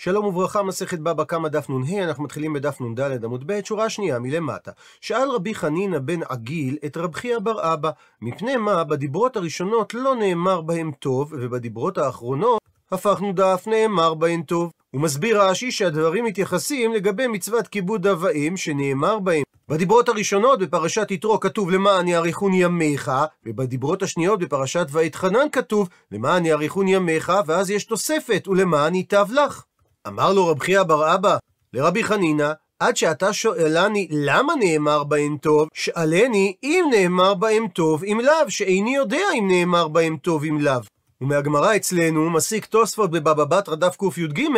שלום וברכה, מסכת בבא קמא דף נ"ה, אנחנו מתחילים בדף נ"ד עמוד ב', שורה שנייה מלמטה. שאל רבי חנינא בן עגיל את רב חייא בר אבא, מפני מה בדיברות הראשונות לא נאמר בהם טוב, ובדיברות האחרונות הפכנו דף נאמר בהן טוב. הוא מסביר רש"י שהדברים מתייחסים לגבי מצוות כיבוד אב ואם שנאמר בהם. בדיברות הראשונות בפרשת יתרו כתוב למען יאריכון ימיך, ובדיברות השניות בפרשת ואתחנן כתוב למען יאריכון ימיך, ואז יש תוספת ולמען ייטב לך. אמר לו רב חייא בר אבא לרבי חנינא, עד שאתה שואלני למה נאמר בהם טוב, שאלני אם נאמר בהם טוב אם לאו, שאיני יודע אם נאמר בהם טוב אם לאו. ומהגמרא אצלנו מסיק תוספות בבבא בתרא דף קי"ג,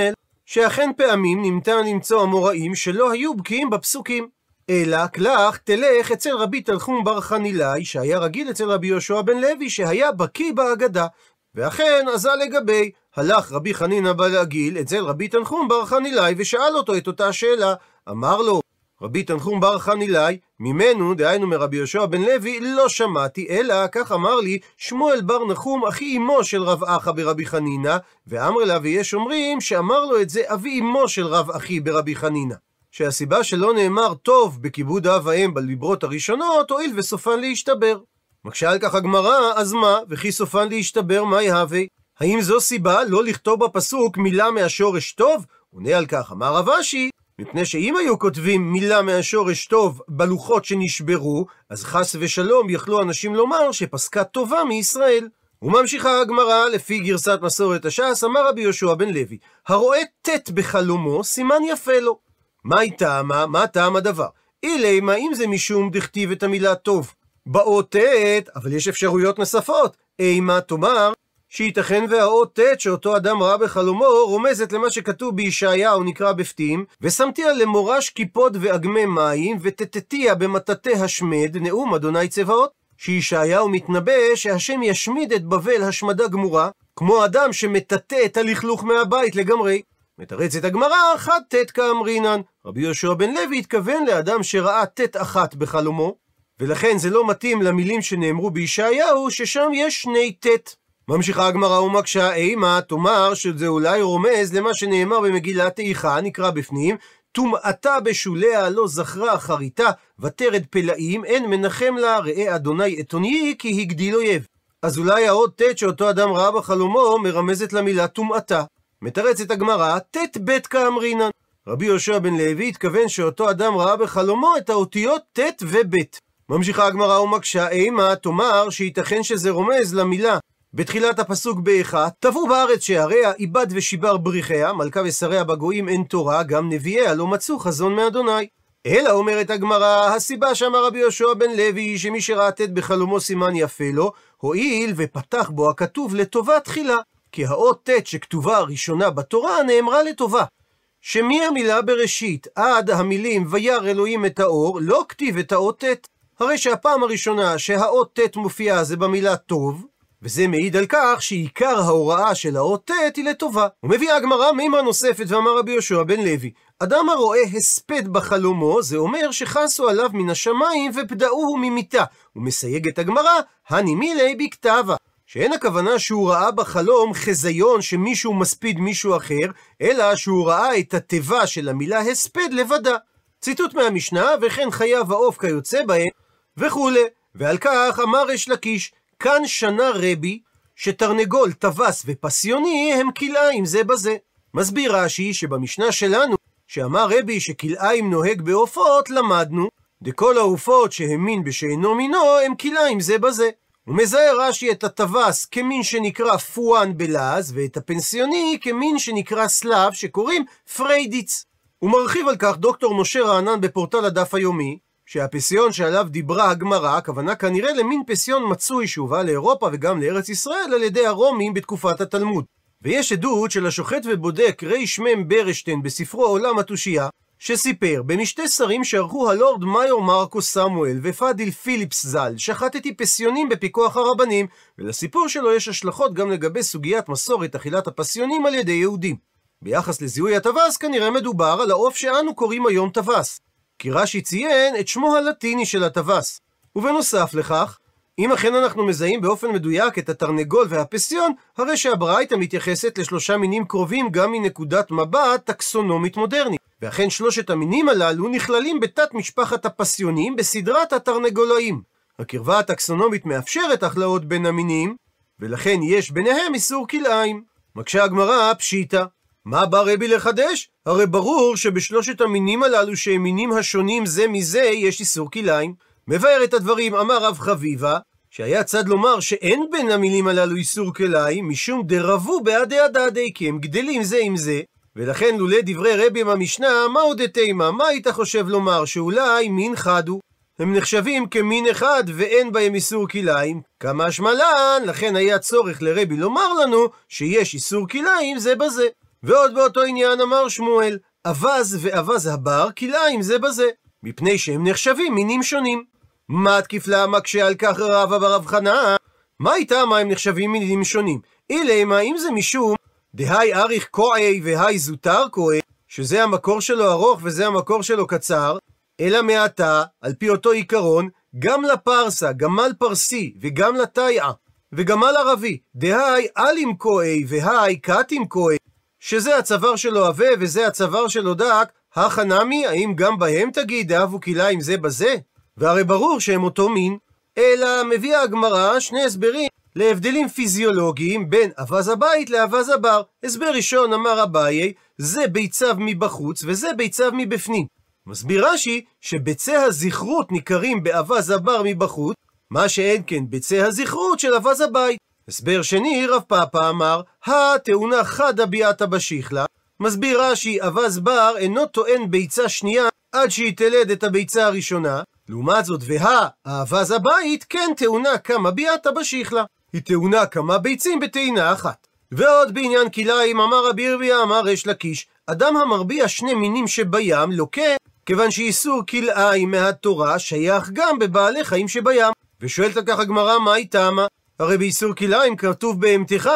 שאכן פעמים ניתן למצוא אמוראים שלא היו בקיאים בפסוקים. אלא קלח תלך אצל רבי תנחום בר חנילאי, שהיה רגיל אצל רבי יהושע בן לוי, שהיה בקיא בהגדה. ואכן עזה לגבי, הלך רבי חנינא בלעגיל אצל רבי תנחום בר חנילאי ושאל אותו את אותה שאלה. אמר לו, רבי תנחום בר חנילאי, ממנו, דהיינו מרבי יהושע בן לוי, לא שמעתי, אלא כך אמר לי שמואל בר נחום, אחי אמו של רב אחא ברבי חנינא, ואמר לה ויש אומרים שאמר לו את זה אבי אמו של רב אחי ברבי חנינא. שהסיבה שלא נאמר טוב בכיבוד אב ואם בדיברות הראשונות, הואיל וסופן להשתבר. מקשה על כך הגמרא, אז מה? וכי סופן להשתבר, מה יהווה? האם זו סיבה לא לכתוב בפסוק מילה מהשורש טוב? עונה על כך, אמר רב אשי, מפני שאם היו כותבים מילה מהשורש טוב בלוחות שנשברו, אז חס ושלום יכלו אנשים לומר שפסקה טובה מישראל. וממשיכה הגמרא, לפי גרסת מסורת הש"ס, אמר רבי יהושע בן לוי, הרואה ט' בחלומו, סימן יפה לו. מהי טעמה? מה טעם הדבר? אילי, מה אם זה משום דכתיב את המילה טוב? באות ט', אבל יש אפשרויות נוספות. אימה תאמר, שייתכן והאות ט' שאותו אדם ראה בחלומו רומזת למה שכתוב בישעיהו נקרא בפתים ושמתיה למורש קיפוד ואגמי מים ותתתיה במטאטא השמד נאום אדוני צבאות שישעיהו מתנבא שהשם ישמיד את בבל השמדה גמורה כמו אדם שמטאטא את הלכלוך מהבית לגמרי. מתרצת הגמרא אחת ט' כאמרינן רבי יהושע בן לוי התכוון לאדם שראה ט' אחת בחלומו ולכן זה לא מתאים למילים שנאמרו בישעיהו ששם יש שני ט' ממשיכה הגמרא ומקשה, אימה תאמר שזה אולי רומז למה שנאמר במגילת איכה, נקרא בפנים, טומאתה בשוליה לא זכרה אחריתה, ותרד פלאים, אין מנחם לה, ראה אדוני אתוני, כי הגדיל אויב. אז אולי האות ט' שאותו אדם ראה בחלומו מרמזת למילה טומאתה. מתרצת הגמרא, ט' ב' כאמרינן. רבי יהושע בן לוי התכוון שאותו אדם ראה בחלומו את האותיות ט' וב'. ממשיכה הגמרא ומקשה, אימה תאמר שייתכן שזה רומז למילה בתחילת הפסוק באיכה, טבעו בארץ שעריה, איבד ושיבר בריחיה, מלכה ושריה בגויים אין תורה, גם נביאיה לא מצאו חזון מאדוני. אלא אומרת הגמרא, הסיבה שאמר רבי יהושע בן לוי, שמי שראה ט' בחלומו סימן יפה לו, הואיל ופתח בו הכתוב לטובה תחילה. כי האות ט' שכתובה הראשונה בתורה נאמרה לטובה. שמהמילה בראשית עד המילים וירא אלוהים את האור, לא כתיב את האות ט'. הרי שהפעם הראשונה שהאות ט' מופיעה זה במילה טוב, וזה מעיד על כך שעיקר ההוראה של האות ט' היא לטובה. ומביאה הגמרא מימה נוספת ואמר רבי יהושע בן לוי, אדם הרואה הספד בחלומו, זה אומר שחסו עליו מן השמיים ופדאוהו ממיתה. ומסייגת הגמרא, הנימילי בכתבה. שאין הכוונה שהוא ראה בחלום חזיון שמישהו מספיד מישהו אחר, אלא שהוא ראה את התיבה של המילה הספד לבדה. ציטוט מהמשנה, וכן חייו העוף כיוצא בהם, וכולי. ועל כך אמר ריש לקיש, כאן שנה רבי, שתרנגול, טווס ופסיוני הם כלאיים זה בזה. מסביר רש"י שבמשנה שלנו, שאמר רבי שכלאיים נוהג בעופות, למדנו, דכל העופות שהמין בשאינו מינו, הם כלאיים זה בזה. הוא מזהה רש"י את הטווס כמין שנקרא paon בלעז, ואת הפסיוני כמין שנקרא שליו, שקוראים perdrix. הוא מרחיב על כך דוקטור משה רענן בפורטל הדף היומי, שהפסיון שעליו דיברה הגמרא, הכוונה כנראה למין פסיון מצוי שהובא לאירופה וגם לארץ ישראל על ידי הרומים בתקופת התלמוד. ויש עדות של השוחט ובודק רי"מ ברשטיין בספרו עולם התושייה, שסיפר, במשתי שרים שערכו ה Lord Mayor מרקוס סמואל ופאדיל פיליפס ז"ל, שחטתי פסיונים בפיקוח הרבנים, ולסיפור שלו יש השלכות גם לגבי סוגיית מסורת אכילת הפסיונים על ידי יהודים. ביחס לזיהוי הטווס כנראה מדובר על העוף שאנו קוראים היום טווס. כי רש"י ציין את שמו הלטיני של הטווס. ובנוסף לכך, אם אכן אנחנו מזהים באופן מדויק את התרנגול והפסיון, הרי שהברייתא מתייחסת לשלושה מינים קרובים גם מנקודת מבט טקסונומית מודרנית. ואכן שלושת המינים הללו נכללים בתת משפחת הפסיונים בסדרת התרנגולאים. הקרבה הטקסונומית מאפשרת הכלאות בין המינים, ולכן יש ביניהם איסור כלאיים. מקשה הגמרא פשיטא. מה בא רבי לחדש? הרי ברור שבשלושת המינים הללו שהם מינים השונים זה מזה יש איסור כלאיים. מבאר את הדברים אמר רב חביבה, שהיה צד לומר שאין בין המילים הללו איסור כלאיים, משום דרבו בעדי הדדי, כי הם גדלים זה עם זה, ולכן לולא דברי רבי במשנה, מה עוד תימה? מה היית חושב לומר? שאולי מין חד הוא. הם נחשבים כמין אחד ואין בהם איסור כלאיים. כמה שמלן, לכן היה צורך לרבי לומר לנו שיש איסור כלאיים זה בזה. ועוד באותו עניין אמר שמואל, אווז ואווז הבר כלאיים זה בזה, מפני שהם נחשבים מינים שונים. מה תקיף לה מקשה על כך רבא ברב חנא? מה איתה מה הם נחשבים מינים שונים? אילמה אם זה משום דהי אריך כועי והי זוטר כועי, שזה המקור שלו ארוך וזה המקור שלו קצר, אלא מעתה, על פי אותו עיקרון, גם לפרסה, גמל פרסי, וגם לתיאה, וגמל ערבי, דהי אלים כועי והי קטים כועי, שזה הצוואר שלו עבה וזה הצוואר שלו דק, הכא נמי, האם גם בהם תגיד דאבו כלאיים זה בזה? והרי ברור שהם אותו מין, אלא מביאה הגמרא שני הסברים להבדלים פיזיולוגיים בין אווז הבית לאווז הבר. הסבר ראשון אמר אביי, זה ביציו מבחוץ וזה ביציו מבפנים. מסביר רש"י שביצי הזכרות ניכרים באווז הבר מבחוץ, מה שאין כן ביצי הזכרות של אווז הבית. הסבר שני, רב פאפא אמר, התאונה חדא ביעתא בשיחלה. מסביר רש"י, אווז בר אינו טוען ביצה שנייה עד שהיא תלד את הביצה הראשונה, לעומת זאת, והא, האווז הבית, כן טעונה כמה ביעתא בשיחלה. היא טעונה כמה ביצים בטעינה אחת. ועוד בעניין כלאיים, אמר רבי ירמיה, אמר ריש לקיש, אדם המרביע שני מינים שבים, לוקה, כיוון שאיסור כלאיים מהתורה שייך גם בבעלי חיים שבים. ושואלת על כך הגמרא, מה היא טעמה? הרי באיסור כלאיים כתוב בהמתך.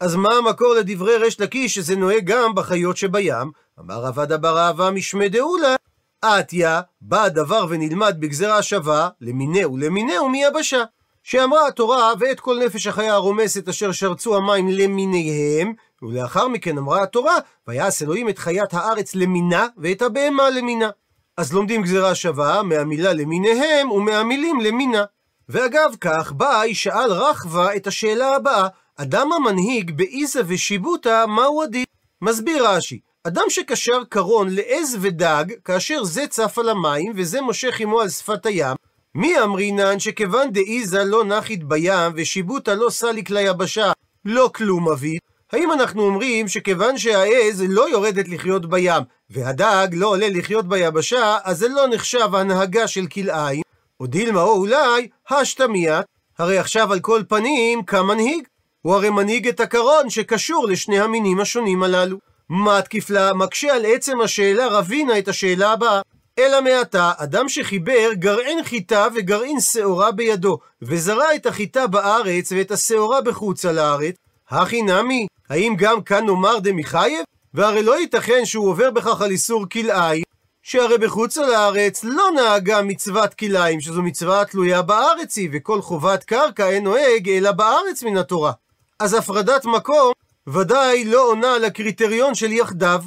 אז מה המקור לדברי ריש לקיש שזה נוהג גם בחיות שבים? אמר רבא בר אהבה משמי דאולה, עטיה, בא הדבר ונלמד בגזרה שווה, למינהו למינהו מיבשה. שאמרה התורה, ואת כל נפש החיה הרומסת אשר שרצו המים למיניהם, ולאחר מכן אמרה התורה, ויעש אלוהים את חיית הארץ למינה, ואת הבהמה למינה. אז לומדים גזרה שווה מהמילה למיניהם ומהמילים למינה. ואגב כך, באי שאל רחבה את השאלה הבאה, אדם המנהיג באיזה ושיבוטה, מהו הדין? מסביר רש"י, אדם שקשר קרון לעז ודג, כאשר זה צף על המים וזה מושך עמו על שפת הים, מי אמרינן שכיוון דאיזה לא נחית בים ושיבוטה לא סליק ליבשה, לא כלום אביד? האם אנחנו אומרים שכיוון שהעז לא יורדת לחיות בים, והדג לא עולה לחיות ביבשה, אז זה לא נחשב הנהגה של כלאיים? או דילמה או אולי, השתמיית, הרי עכשיו על כל פנים, כמנהיג. הוא הרי מנהיג את הקרון שקשור לשני המינים השונים הללו. מה תקיף לה? מקשה על עצם השאלה רבינה את השאלה הבאה. אלא מעתה, אדם שחיבר גרעין חיטה וגרעין שעורה בידו, וזרע את החיטה בארץ ואת השעורה בחוצה לארץ, הכי נמי, האם גם כאן נאמר דמיחייב? והרי לא ייתכן שהוא עובר בכך על איסור כלאיים, שהרי בחוצה לארץ לא נהגה מצוות כלאיים, שזו מצווה תלויה בארץ היא, וכל חובת קרקע אין נוהג אלא בארץ מן התורה. אז הפרדת מקום ודאי לא עונה על הקריטריון של יחדיו,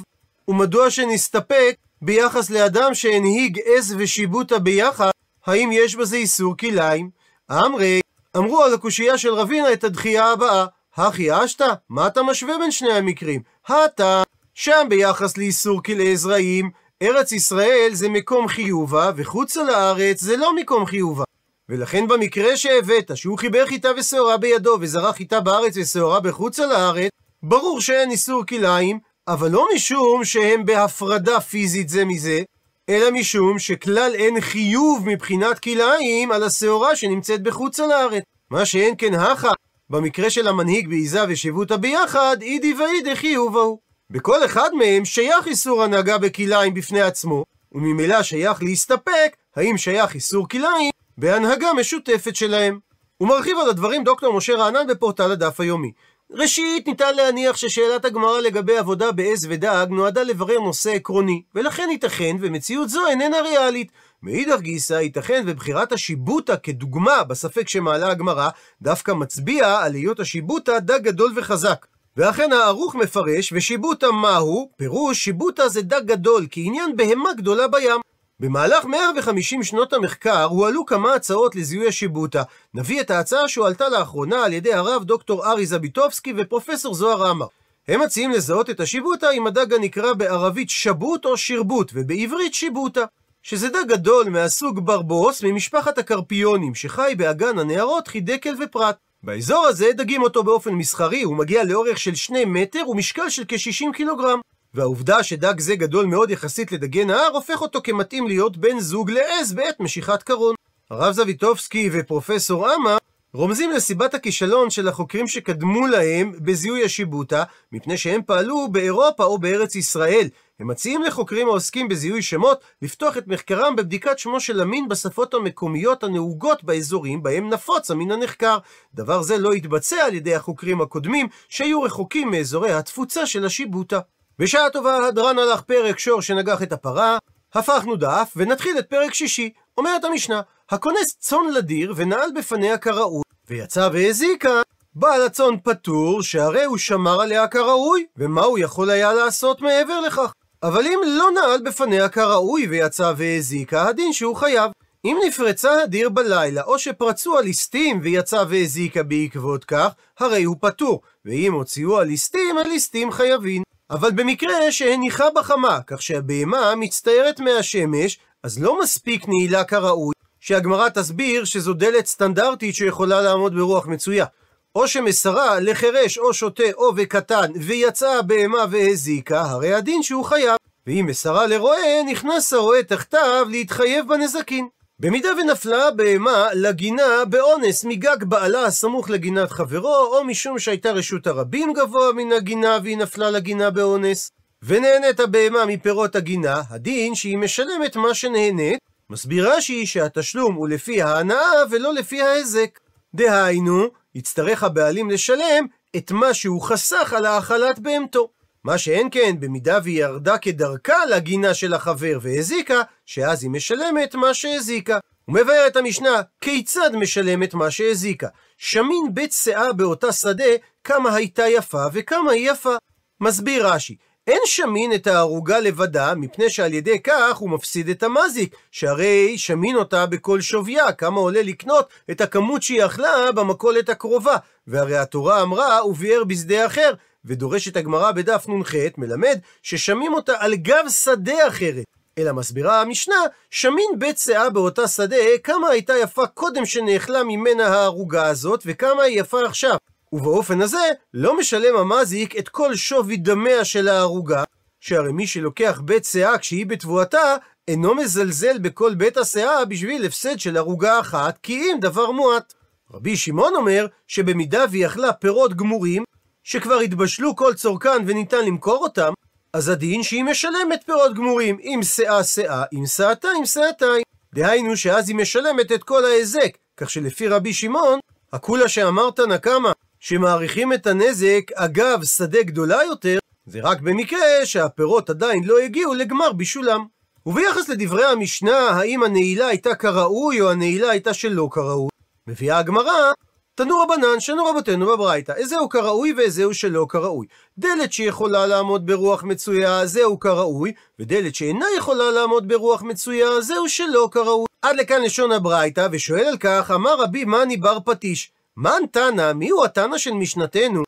ומדוע שנסתפק ביחס לאדם שהנהיג עז ושיבוטה ביחד, האם יש בזה איסור כלאיים? אמרי, אמרו על הקושייה של רבינה את הדחייה הבאה, הכי אשתא? מה אתה משווה בין שני המקרים? הטה, שם ביחס לאיסור כלאי זרעים, ארץ ישראל זה מקום חיובה, וחוצה לארץ זה לא מקום חיובה. ולכן במקרה שהבאת, שהוא חיבר חיטה ושעורה בידו, וזרע חיטה בארץ ושעורה בחוצה לארץ, ברור שאין איסור כלאיים, אבל לא משום שהם בהפרדה פיזית זה מזה, אלא משום שכלל אין חיוב מבחינת כלאיים על השעורה שנמצאת בחוצה לארץ. מה שאין כן הכה, במקרה של המנהיג בעיזה ושיבותה ביחד, אידי ואידי חיוב ההוא. בכל אחד מהם שייך איסור הנהגה בכלאיים בפני עצמו, וממילא שייך להסתפק האם שייך איסור כלאיים בהנהגה משותפת שלהם. הוא מרחיב על הדברים דוקטור משה רענן בפורטל הדף היומי. ראשית, ניתן להניח ששאלת הגמרא לגבי עבודה בעז ודג נועדה לברר נושא עקרוני, ולכן ייתכן ומציאות זו איננה ריאלית. מאידך גיסא, ייתכן ובחירת השיבוטה כדוגמה בספק שמעלה הגמרא, דווקא מצביע על היות השיבוטה דג גדול וחזק. ואכן הערוך מפרש, ושיבוטה מהו? פירוש שיבוטה זה דג גדול, כעניין בהמה גדולה בים. במהלך 150 שנות המחקר הועלו כמה הצעות לזיהוי השיבוטה. נביא את ההצעה שהועלתה לאחרונה על ידי הרב דוקטור ארי זביטובסקי ופרופסור זוהר עמר. הם מציעים לזהות את השיבוטה עם הדג הנקרא בערבית שבוט או שרבוט, ובעברית שיבוטה. שזה דג גדול מהסוג ברבוס ממשפחת הקרפיונים, שחי באגן הנהרות חידקל ופרת. באזור הזה דגים אותו באופן מסחרי, הוא מגיע לאורך של 2 מטר ומשקל של כ-60 קילוגרם. והעובדה שדג זה גדול מאוד יחסית לדגי נהר, הופך אותו כמתאים להיות בן זוג לעז בעת משיכת קרון. הרב זביטובסקי ופרופסור אמה רומזים לסיבת הכישלון של החוקרים שקדמו להם בזיהוי השיבוטה, מפני שהם פעלו באירופה או בארץ ישראל. הם מציעים לחוקרים העוסקים בזיהוי שמות לפתוח את מחקרם בבדיקת שמו של המין בשפות המקומיות הנהוגות באזורים בהם נפוץ המין הנחקר. דבר זה לא התבצע על ידי החוקרים הקודמים, שהיו רחוקים מאזורי התפוצה של השיבוטה. בשעה טובה הדרן הלך פרק שור שנגח את הפרה, הפכנו דף ונתחיל את פרק שישי. אומרת המשנה, הכונס צאן לדיר ונעל בפניה כראוי, ויצא והזיקה, בעל הצאן פטור, שהרי הוא שמר עליה כראוי, ומה הוא יכול היה לעשות מעבר לכך? אבל אם לא נעל בפניה כראוי ויצא והזיקה, הדין שהוא חייב. אם נפרצה הדיר בלילה, או שפרצו הליסטים ויצא והזיקה בעקבות כך, הרי הוא פטור, ואם הוציאו הליסטים, הליסטים חייבים. אבל במקרה שהניחה בחמה, כך שהבהמה מצטיירת מהשמש, אז לא מספיק נעילה כראוי, שהגמרא תסביר שזו דלת סטנדרטית שיכולה לעמוד ברוח מצויה. או שמסרה לחירש או שוטה או וקטן, ויצאה הבהמה והזיקה, הרי הדין שהוא חייב. ואם מסרה לרועה, נכנס הרועה תחתיו להתחייב בנזקין. במידה ונפלה הבהמה לגינה באונס מגג בעלה הסמוך לגינת חברו, או משום שהייתה רשות הרבים גבוה מן הגינה והיא נפלה לגינה באונס, ונהנית הבהמה מפירות הגינה, הדין שהיא משלמת מה שנהנית, מסביר רש"י שהתשלום הוא לפי ההנאה ולא לפי ההזק. דהיינו, יצטרך הבעלים לשלם את מה שהוא חסך על האכלת בהמתו. מה שאין כן, במידה והיא ירדה כדרכה לגינה של החבר והזיקה, שאז היא משלמת מה שהזיקה. הוא מבאר את המשנה, כיצד משלמת מה שהזיקה. שמין בית שאה באותה שדה, כמה הייתה יפה וכמה היא יפה. מסביר רש"י, אין שמין את הערוגה לבדה, מפני שעל ידי כך הוא מפסיד את המזיק, שהרי שמין אותה בכל שוויה, כמה עולה לקנות את הכמות שהיא אכלה במכולת הקרובה. והרי התורה אמרה, וביער בשדה אחר, ודורשת הגמרא בדף נ"ח, מלמד ששמים אותה על גב שדה אחרת. אלא מסבירה המשנה, שמין בית שאה באותה שדה, כמה הייתה יפה קודם שנאכלה ממנה הערוגה הזאת, וכמה היא יפה עכשיו. ובאופן הזה, לא משלם המזיק את כל שווי דמיה של הערוגה, שהרי מי שלוקח בית שאה כשהיא בתבואתה, אינו מזלזל בכל בית השאה בשביל הפסד של ערוגה אחת, כי אם דבר מועט. רבי שמעון אומר שבמידה והיא אכלה פירות גמורים, שכבר התבשלו כל צורכן וניתן למכור אותם, אז הדין שהיא משלמת פירות גמורים, אם שאה שאה, אם שאתה, אם שאתיים. דהיינו שאז היא משלמת את כל ההיזק, כך שלפי רבי שמעון, הכולה שאמרת נקמה, שמעריכים את הנזק אגב שדה גדולה יותר, זה רק במקרה שהפירות עדיין לא הגיעו לגמר בישולם. וביחס לדברי המשנה, האם הנעילה הייתה כראוי או הנעילה הייתה שלא כראוי, מביאה הגמרא תנו רבנן, שנו רבותינו בברייתא, איזהו כראוי ואיזהו שלא כראוי. דלת שיכולה לעמוד ברוח מצויה, זהו כראוי, ודלת שאינה יכולה לעמוד ברוח מצויה, זהו שלא כראוי. עד לכאן לשון הברייתא, ושואל על כך, אמר רבי מאני בר פטיש, מן תנא, מיהו התנא של משנתנו,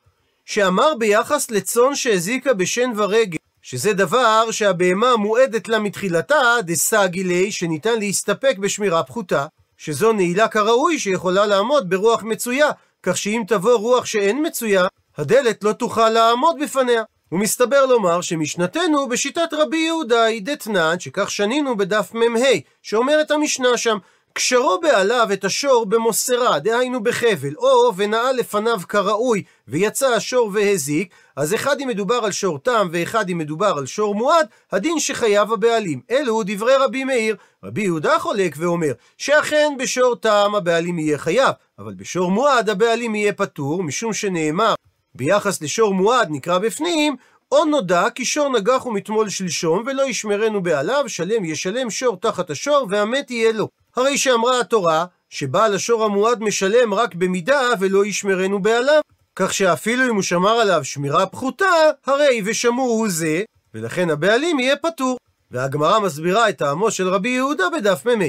שאמר ביחס לצאן שהזיקה בשן ורגל, שזה דבר שהבהמה מועדת לה מתחילתה, דסגי ליה, שניתן להסתפק בשמירה פחותה. שזו נעילה כראוי שיכולה לעמוד ברוח מצויה, כך שאם תבוא רוח שאין מצויה, הדלת לא תוכל לעמוד בפניה. ומסתבר לומר שמשנתנו בשיטת רבי יהודה היא דתנן, שכך שנינו בדף מ"ה, שאומרת המשנה שם, קשרו בעליו את השור במוסרה, דהיינו בחבל, או ונעל לפניו כראוי, ויצא השור והזיק, אז אחד אם מדובר על שור תם, ואחד אם מדובר על שור מועד, הדין שחייב הבעלים. אלו דברי רבי מאיר. רבי יהודה חולק ואומר, שאכן בשור תם הבעלים יהיה חייב, אבל בשור מועד הבעלים יהיה פטור, משום שנאמר ביחס לשור מועד נקרא בפנים, או נודע כי שור נגח הוא מתמול שלשום, ולא ישמרנו בעליו, שלם ישלם שור תחת השור, והמת יהיה לו. הרי שאמרה התורה, שבעל השור המועד משלם רק במידה, ולא ישמרנו בעליו. כך שאפילו אם הוא שמר עליו שמירה פחותה, הרי ושמור הוא זה, ולכן הבעלים יהיה פטור. והגמרא מסבירה את טעמו של רבי יהודה בדף מ"ה.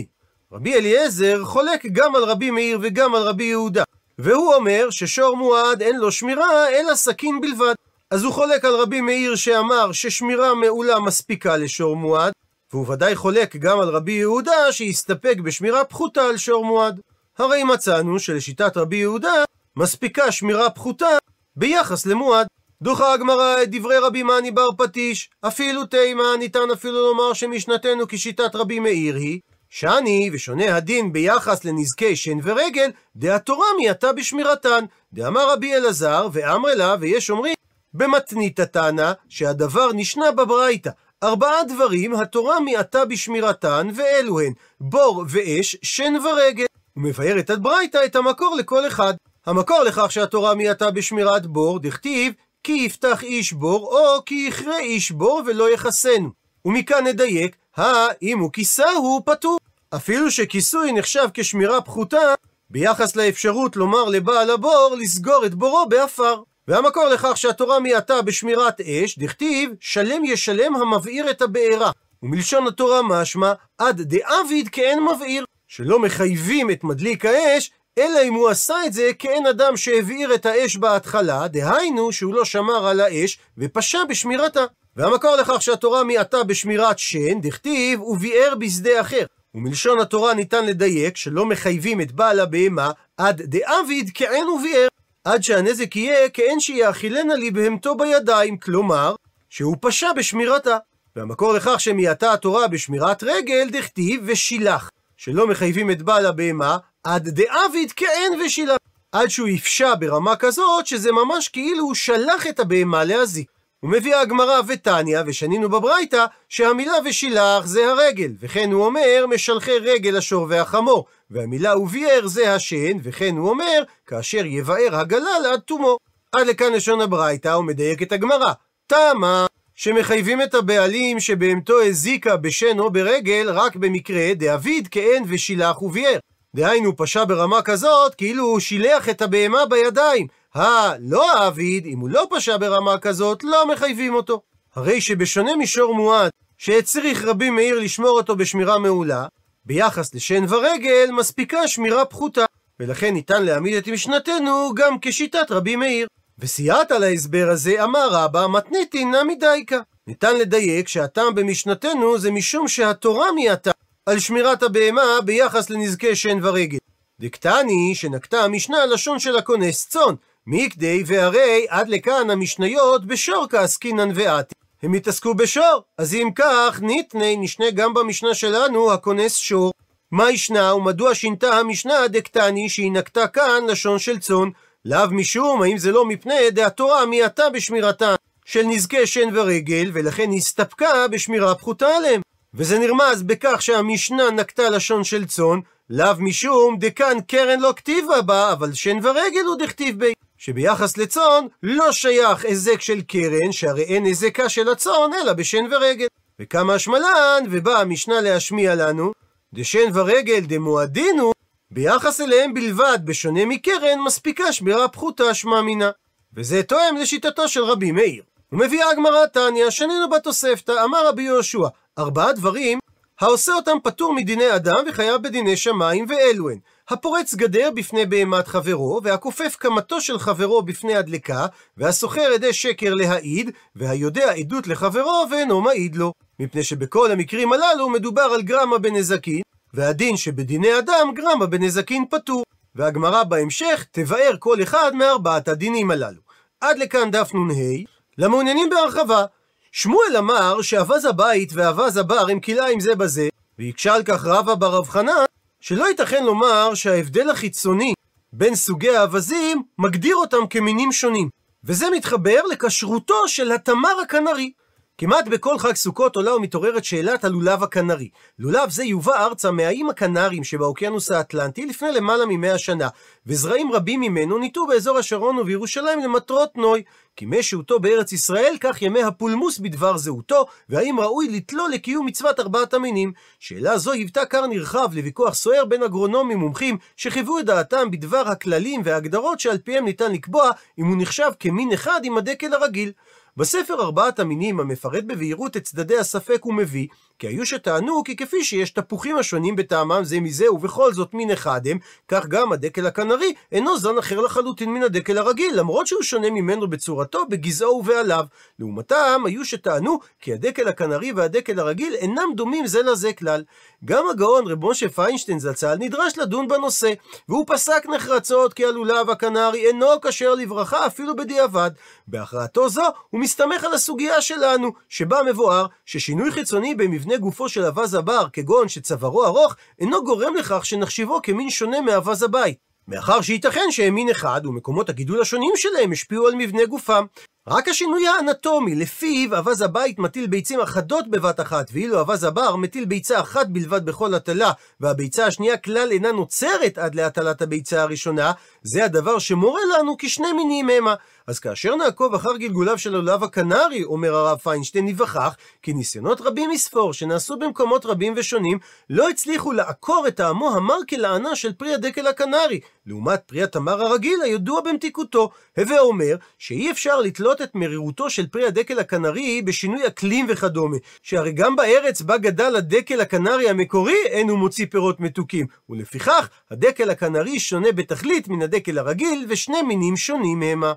רבי אליעזר חולק גם על רבי מאיר וגם על רבי יהודה. והוא אומר ששור מועד אין לו שמירה אלא סכין בלבד. אז הוא חולק על רבי מאיר שאמר ששמירה מעולה מספיקה לשור מועד, והוא ודאי חולק גם על רבי יהודה שהסתפק בשמירה פחותה על שור מועד. הרי מצאנו שלשיטת רבי יהודה מספיקה שמירה פחותה ביחס למועד. דוחה הגמרא את דברי רבי מאני בר פטיש, אפילו תימה ניתן אפילו לומר שמשנתנו כשיטת רבי מאיר היא, שאני ושונה הדין ביחס לנזקי שן ורגל, דהתורה מיעטה בשמירתן, דאמר רבי אלעזר, ואמר לה, ויש אומרים, במתניתא תנא, שהדבר נשנה בברייתא. ארבעה דברים התורה מיעטה בשמירתן, ואלו הן בור ואש, שן ורגל. ומבארת ברייתא את המקור לכל אחד. המקור לכך שהתורה מיעטה בשמירת בור, דכתיב, כי יפתח איש בור, או כי יכרה איש בור ולא יכסנו. ומכאן נדייק, הא אם הוא כיסהו פטור. אפילו שכיסוי נחשב כשמירה פחותה, ביחס לאפשרות לומר לבעל הבור לסגור את בורו בעפר. והמקור לכך שהתורה מיעטה בשמירת אש, דכתיב, שלם ישלם המבעיר את הבעירה. ומלשון התורה משמע, עד דאביד כאין מבעיר, שלא מחייבים את מדליק האש, אלא אם הוא עשה את זה כאין אדם שהבעיר את האש בהתחלה, דהיינו שהוא לא שמר על האש ופשע בשמירתה. והמקור לכך שהתורה מיעטה בשמירת שן, דכתיב, וביער בשדה אחר. ומלשון התורה ניתן לדייק שלא מחייבים את בעל הבהמה עד דאביד כאין וביער. עד שהנזק יהיה כאין שיאכילנה לי בהמתו בידיים, כלומר, שהוא פשע בשמירתה. והמקור לכך שמיעטה התורה בשמירת רגל, דכתיב ושילח. שלא מחייבים את בעל הבהמה עד דאביד כאין ושילח. עד שהוא יפשע ברמה כזאת, שזה ממש כאילו הוא שלח את הבהמה להזיק. ומביאה הגמרא ותניא, ושנינו בברייתא, שהמילה ושילח זה הרגל, וכן הוא אומר משלחי רגל השור והחמור, והמילה וביער זה השן, וכן הוא אומר כאשר יבער הגלל עד תומו. עד לכאן לשון הברייתא, ומדייק את הגמרא. תמה שמחייבים את הבעלים שבהמתו הזיקה בשן או ברגל רק במקרה דאביד כאין ושילח וביער. דהיינו פשע ברמה כזאת כאילו הוא שילח את הבהמה בידיים, הלא האביד, אם הוא לא פשע ברמה כזאת, לא מחייבים אותו. הרי שבשונה משור מועד, שהצריך רבי מאיר לשמור אותו בשמירה מעולה, ביחס לשן ורגל מספיקה שמירה פחותה, ולכן ניתן להעמיד את משנתנו גם כשיטת רבי מאיר. וסייעת על ההסבר הזה אמר רבא מתניתי נמי דייקה. ניתן לדייק שהטעם במשנתנו זה משום שהתורה מיעטה על שמירת הבהמה ביחס לנזקי שן ורגל. דקטני שנקטה המשנה לשון של הכונס צאן, מקדי והרי עד לכאן המשניות בשור כעסקינן ואתי. הם התעסקו בשור, אז אם כך, ניתני נשנה גם במשנה שלנו הכונס שור. מה ישנה ומדוע שינתה המשנה דקטני שהיא נקטה כאן לשון של צאן? לאו משום, האם זה לא מפני דהתורה מיעטה בשמירתן של נזקי שן ורגל, ולכן הסתפקה בשמירה פחותה עליהם. וזה נרמז בכך שהמשנה נקטה לשון של צאן, לאו משום דכאן קרן לא כתיבה בה, אבל שן ורגל הוא דכתיב בי. שביחס לצאן לא שייך היזק של קרן, שהרי אין היזקה של הצאן אלא בשן ורגל. וכמה השמלן, ובאה המשנה להשמיע לנו, דשן ורגל דמועדינו, ביחס אליהם בלבד, בשונה מקרן, מספיקה שמירה פחותה שמע מינה. וזה תואם לשיטתו של רבי מאיר. ומביאה הגמרא תניא, שנינו בתוספתא, אמר רבי יהושע, ארבעה דברים העושה אותם פטור מדיני אדם וחייב בדיני שמיים, ואלו הן הפורץ גדר בפני בהמת חברו, והכופף קמתו של חברו בפני הדלקה, והסוחר עדי שקר להעיד, והיודע עדות לחברו ואינו מעיד לו. מפני שבכל המקרים הללו מדובר על גרמה בנזקין, והדין שבדיני אדם גרמה בנזקין פטור. והגמרא בהמשך תבאר כל אחד מארבעת הדינים הללו. עד לכאן דף נ"ה, למעוניינים בהרחבה. שמואל אמר שאווז הבית ואווז הבר הם כלאיים זה בזה, והקשה על כך רבא בר רב חנן, שלא ייתכן לומר שההבדל החיצוני בין סוגי האווזים מגדיר אותם כמינים שונים. וזה מתחבר לכשרותו של התמר הכנרי. כמעט בכל חג סוכות עולה ומתעוררת שאלת הלולב הקנרי. לולב זה יובא ארצה מהאיים הקנריים שבאוקיינוס האטלנטי לפני למעלה ממאה שנה, וזרעים רבים ממנו ניטו באזור השרון ובירושלים למטרות נוי. כי מי שהותו בארץ ישראל, כך ימי הפולמוס בדבר זהותו, והאם ראוי לתלו לקיום מצוות ארבעת המינים. שאלה זו היוותה כר נרחב לוויכוח סוער בין אגרונומים מומחים, שחיוו את דעתם בדבר הכללים וההגדרות שעל פיהם ניתן לקבוע אם הוא נחשב כמין אחד עם הדקל הרגיל. בספר ארבעת המינים המפרט בבהירות את צדדי הספק הוא מביא, כי היו שטענו כי כפי שיש תפוחים השונים בטעמם זה מזה ובכל זאת מין אחד הם, כך גם הדקל הקנרי אינו זן אחר לחלוטין מן הדקל הרגיל, למרות שהוא שונה ממנו בצורתו, בגזעו ובעליו. לעומתם היו שטענו כי הדקל הקנרי והדקל הרגיל אינם דומים זה לזה כלל. גם הגאון רב משה פיינשטיין זצ"ל נדרש לדון בנושא, והוא פסק נחרצות כי הלולב הקנרי אינו כשר לברכה אפילו בדיעבד. בהכרעתו זו הוא מסתמך על הסוגיה שלנו, שבה מבואר ששינוי חיצוני במבנה גופו של אווז הבר, כגון שצווארו ארוך, אינו גורם לכך שנחשיבו כמין שונה מאווז הבית. מאחר שייתכן שהם מין אחד, ומקומות הגידול השונים שלהם השפיעו על מבנה גופם. רק השינוי האנטומי, לפיו אווז הבית מטיל ביצים אחדות בבת אחת, ואילו אווז הבר מטיל ביצה אחת בלבד בכל הטלה, והביצה השנייה כלל אינה נוצרת עד להטלת הביצה הראשונה, זה הדבר שמורה לנו כי שני מינים המה. אז כאשר נעקוב אחר גלגוליו של הלולב הקנרי, אומר הרב פיינשטיין, ניווכח כי ניסיונות רבים מספור שנעשו במקומות רבים ושונים, לא הצליחו לעקור את טעמו המר כלענה של פרי הדקל הקנרי, לעומת פרי התמר הרגיל הידוע במתיקותו. הווה אומר שאי אפשר לתלות את מרירותו של פרי הדקל הקנרי בשינוי אקלים וכדומה, שהרי גם בארץ בה גדל הדקל הקנרי המקורי אין הוא מוציא פירות מתוקים, ולפיכך הדקל הקנרי שונה בתכלית מן הדקל הרגיל ושני מינים שונים המה.